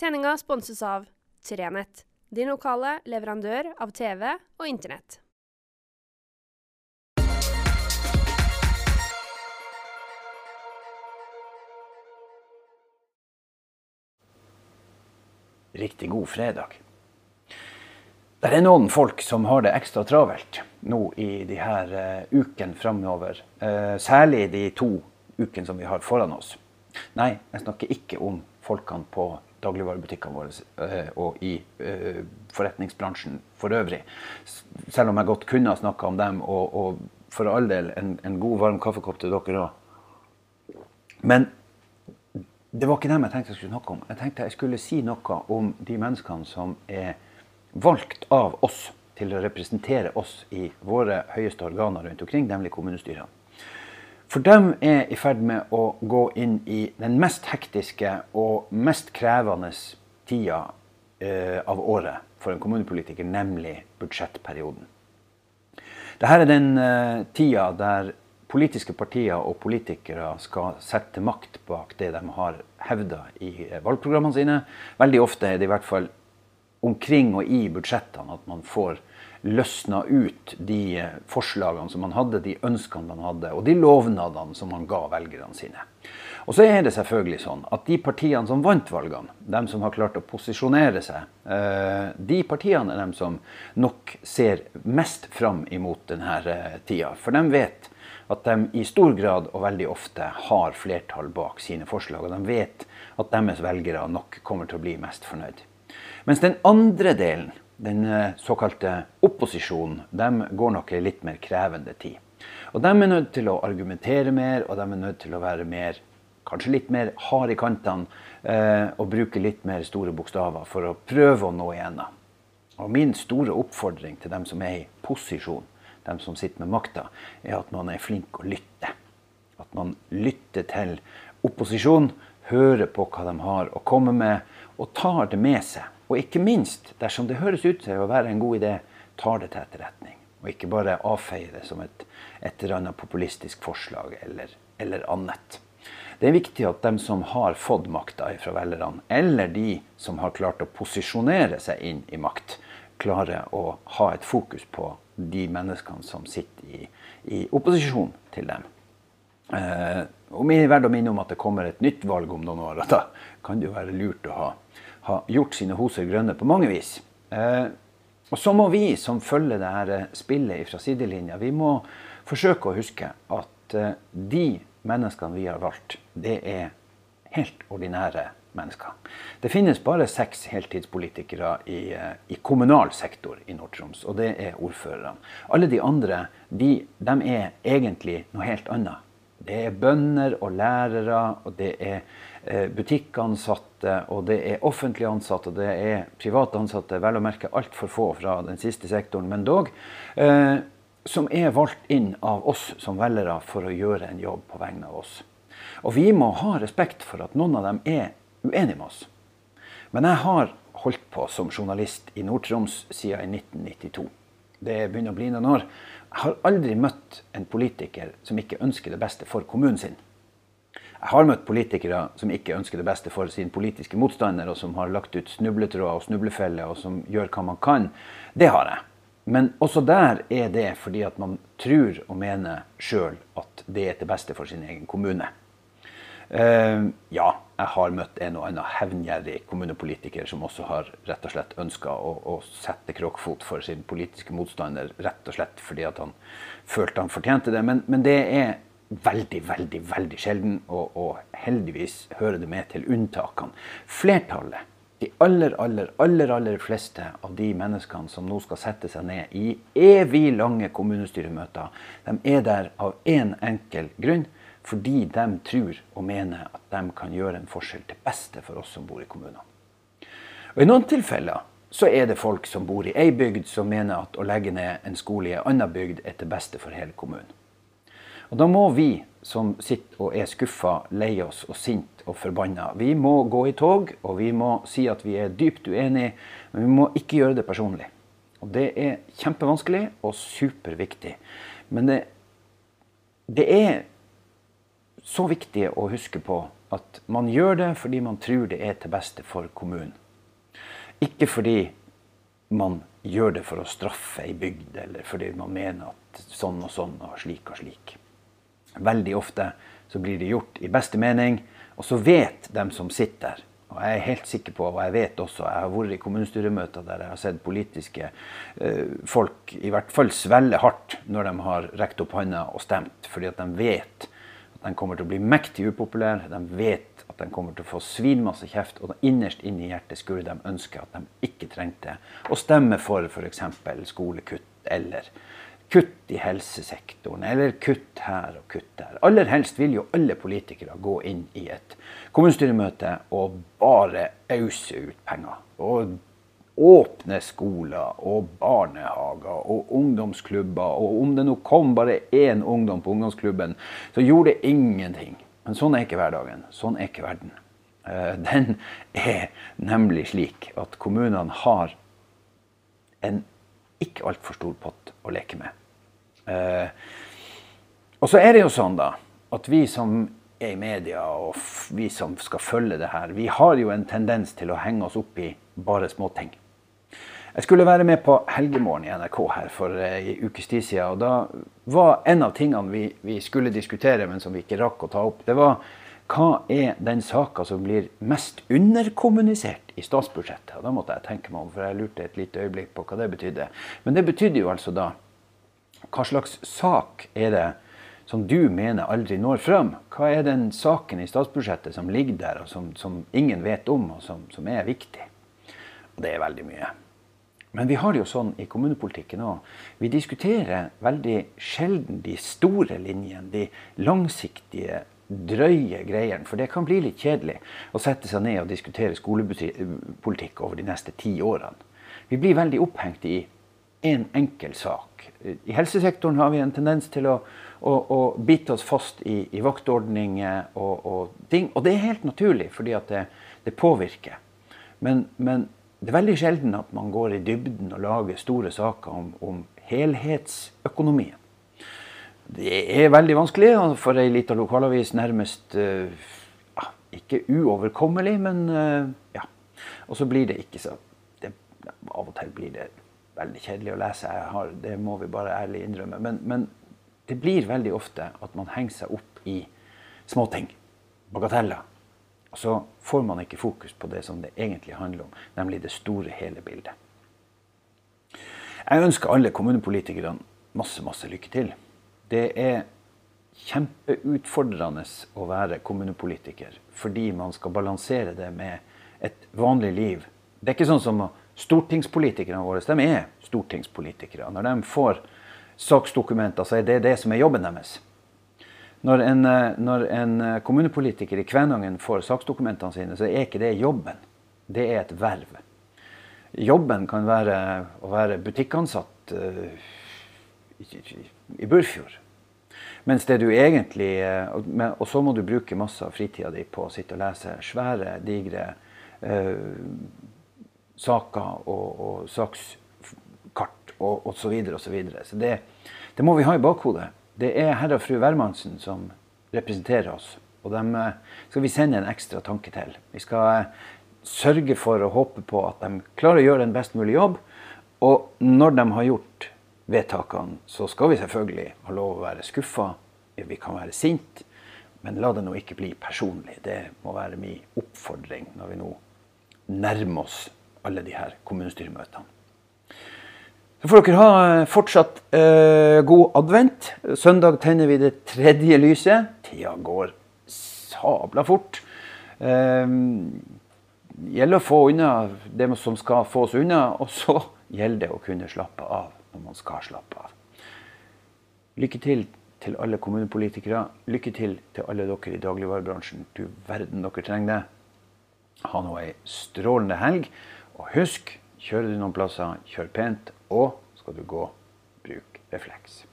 Sendinga sponses av Trenett, din lokale leverandør av TV og Internett. Riktig god fredag. Det er noen folk som har det ekstra travelt nå i de her uh, ukene framover. Uh, særlig de to ukene som vi har foran oss. Nei, jeg snakker ikke om folkene på dagligvarebutikkene våre uh, og i forretningsbransjen for øvrig. Selv om jeg godt kunne ha snakka om dem, og, og, for all del en, en god, varm kaffekopp til dere òg. Men det var ikke dem jeg tenkte jeg skulle snakke om. Jeg tenkte jeg skulle si noe om de menneskene som er valgt av oss til å representere oss i våre høyeste organer rundt omkring, nemlig kommunestyrene. For de er i ferd med å gå inn i den mest hektiske og mest krevende tida eh, av året for en kommunepolitiker, nemlig budsjettperioden. Dette er den eh, tida der politiske partier og politikere skal sette makt bak det de har hevda i valgprogrammene sine. Veldig ofte er det i hvert fall omkring og i budsjettene at man får løsna ut de forslagene som man hadde, de ønskene man hadde, og de lovnadene som man ga velgerne sine. Og så er det selvfølgelig sånn at de partiene som vant valgene, de som har klart å posisjonere seg, eh, de partiene er de som nok ser mest fram imot denne eh, tida. For de vet at de i stor grad og veldig ofte har flertall bak sine forslag. Og de vet at deres velgere nok kommer til å bli mest fornøyd. Mens den andre delen, den eh, såkalte opposisjonen, de går nok i litt mer krevende tid. Og De er nødt til å argumentere mer, og de er nødt til å være mer, kanskje litt mer hard i kantene eh, og bruke litt mer store bokstaver for å prøve å nå igjennom. Og Min store oppfordring til dem som er i posisjon, dem som sitter med makta, er at man er flink å lytte. At man lytter til opposisjonen, hører på hva de har å komme med, og tar det med seg. Og ikke minst, dersom det høres ut til å være en god idé, tar det til etterretning. Og ikke bare avfeier det som et, eller annet populistisk forslag eller, eller, annet. Det er viktig at de som har fått makta fra velgerne, eller de som har klart å posisjonere seg inn i makt, klarer å ha et fokus på de menneskene som sitter i, i opposisjon til dem. Eh, og er verdt å minne om at det kommer et nytt valg om noen år. Da kan det jo være lurt å ha har gjort sine hoser grønne på mange vis. Eh, og så må vi som følger det her eh, spillet fra sidelinja, vi må forsøke å huske at eh, de menneskene vi har valgt, det er helt ordinære mennesker. Det finnes bare seks heltidspolitikere i, i kommunal sektor i Nord-Troms, og det er ordførerne. Alle de andre de, de er egentlig noe helt annet. Det er bønder og lærere, og det er Eh, butikkansatte, og det er offentlig ansatte, og det er private ansatte, vel å merke altfor få fra den siste sektoren, men dog, eh, som er valgt inn av oss som velgere for å gjøre en jobb på vegne av oss. Og vi må ha respekt for at noen av dem er uenige med oss. Men jeg har holdt på som journalist i Nord-Troms siden 1992. Det begynner å bli noen år. Jeg har aldri møtt en politiker som ikke ønsker det beste for kommunen sin. Jeg har møtt politikere som ikke ønsker det beste for sin politiske motstander, og som har lagt ut snubletråder og snublefeller, og som gjør hva man kan. Det har jeg. Men også der er det fordi at man tror og mener sjøl at det er til beste for sin egen kommune. Uh, ja, jeg har møtt en og annen hevngjerrig kommunepolitiker som også har rett og slett ønska å, å, sette kråkfot for sin politiske motstander, rett og slett fordi at han følte han fortjente det. Men, men det er veldig, veldig veldig sjelden, og, og, heldigvis hører det med til unntakene. Flertallet, de aller, aller, aller, aller fleste av de menneskene som nå skal sette seg ned i evig lange kommunestyremøter, de er der av én en enkel grunn. Fordi de tror og mener at de kan gjøre en forskjell til beste for oss som bor i kommunene. Og I noen tilfeller så er det folk som bor i ei bygd som mener at å legge ned en skole i ei anna bygd er til beste for hele kommunen. Og Da må vi som sitter og er skuffa, lei oss og sint og forbanna, vi må gå i tog, og vi må si at vi er dypt uenige, men vi må ikke gjøre det personlig. Og Det er kjempevanskelig og superviktig. Men det, det er så viktig å huske på at man gjør det fordi man tror det er til beste for kommunen. Ikke fordi man gjør det for å straffe ei bygd, eller fordi man mener at sånn og sånn og slik og slik. Veldig ofte så blir det gjort i beste mening, og så vet de som sitter og jeg er helt sikker på, og jeg vet også, jeg har vært i kommunestyremøter der jeg har sett politiske eh, folk i hvert fall svelle hardt når de har rekt opp hånda og stemt, fordi at de vet at de kommer til å bli mektig upopulære. De vet at de kommer til å få svinmasse kjeft, og innerst inne i hjertet skulle de ønske at de ikke trengte å stemme for f.eks. skolekutt eller kutt i helsesektoren, eller kutt her og kutt der. Aller helst vil jo alle politikere gå inn i et kommunestyremøte og bare ause ut penger. Og åpne skoler og barnehager og ungdomsklubber. Og om det nå kom bare én ungdom på ungdomsklubben, så gjorde det ingenting. Men sånn er ikke hverdagen. Sånn er ikke verden. Eh, den er nemlig slik at kommunene har en ikke altfor stor pott å leke med. Eh, og så er det jo sånn da, at vi som er i media, og vi som skal følge det her, vi har jo en tendens til å henge oss opp i bare småting. Jeg skulle være med på Helgemorgen i NRK her for ei eh, ukes tid siden. Og da var en av tingene vi, vi, skulle diskutere, men som vi ikke rakk å ta opp, det var hva er den saka som blir mest underkommunisert i statsbudsjettet? Og da måtte jeg tenke meg om, for jeg lurte et lite øyeblikk på hva det betydde. Men det betydde jo altså da hva slags sak er det som du mener aldri når fram? Hva er den saken i statsbudsjettet som ligger der, og som, som ingen vet om, og som, som er viktig? Og det er veldig mye. Men vi har det jo sånn i kommunepolitikken òg. Vi diskuterer veldig sjelden de store linjene, de langsiktige, drøye greiene. For det kan bli litt kjedelig å sette seg ned og diskutere skolepolitikk over de neste ti årene. Vi blir veldig opphengt i én en enkel sak. I helsesektoren har vi en tendens til å, å, å bite oss fast i, i vaktordninger og, og, ting. Og det er helt naturlig, fordi at det, det påvirker. Men, men det er veldig sjelden at man går i dybden og lager store saker om, om helhetsøkonomien. Det er veldig vanskelig for ei lita lokalavis nærmest uh, Ikke uoverkommelig, men uh, ja. Og så blir det ikke så det, Av og til blir det veldig kjedelig å lese. Har, det må vi bare ærlig innrømme. Men, men, det blir veldig ofte at man henger seg opp i småting. Bagateller. Og så får man ikke fokus på det som det egentlig handler om, nemlig det store, hele bildet. Jeg ønsker alle kommunepolitikerne masse, masse lykke til. Det er kjempeutfordrende å være kommunepolitiker fordi man skal balansere det med et vanlig liv. Det er ikke sånn som stortingspolitikerne våre. De er stortingspolitikere. Når de får saksdokumenter, så er det det som er jobben deres. Når en, eh, når en, eh, kommunepolitiker i Kvænangen får saksdokumentene sine, så er ikke det jobben. Det er et verv. Jobben kan være å være butikkansatt uh, i Burfjord. Mens det du egentlig uh, Og så må du bruke masse av fritida di på å sitte og lese svære, digre eh, saker og, og sakskart og osv. Så, videre, og så, videre. så det, det må vi ha i bakhodet. Det er herr og fru Wermansen som representerer oss. Og dem eh, skal vi sende en ekstra tanke til. Vi skal eh, sørge for og håpe på at de klarer å gjøre en best mulig jobb. Og når de har gjort vedtakene, så skal vi selvfølgelig ha lov å være skuffa. Vi kan være sinte. Men la det nå ikke bli personlig. Det må være min oppfordring når vi nå nærmer oss alle de her kommunestyremøtene. Så får dere ha eh, fortsatt eh, god advent. Søndag tenner vi det tredje lyset. Tida går sabla fort. Eh, gjelder å få unna det som skal fås unna, og så gjelder det å kunne slappe av når man skal slappe av. Lykke til til alle kommunepolitikere. Lykke til til alle dere i dagligvarebransjen. Du verden dere trenger det. Ha nå ei strålende helg. Og husk, kjører du noen plasser, kjør pent. Og skal du gå, bruk refleks.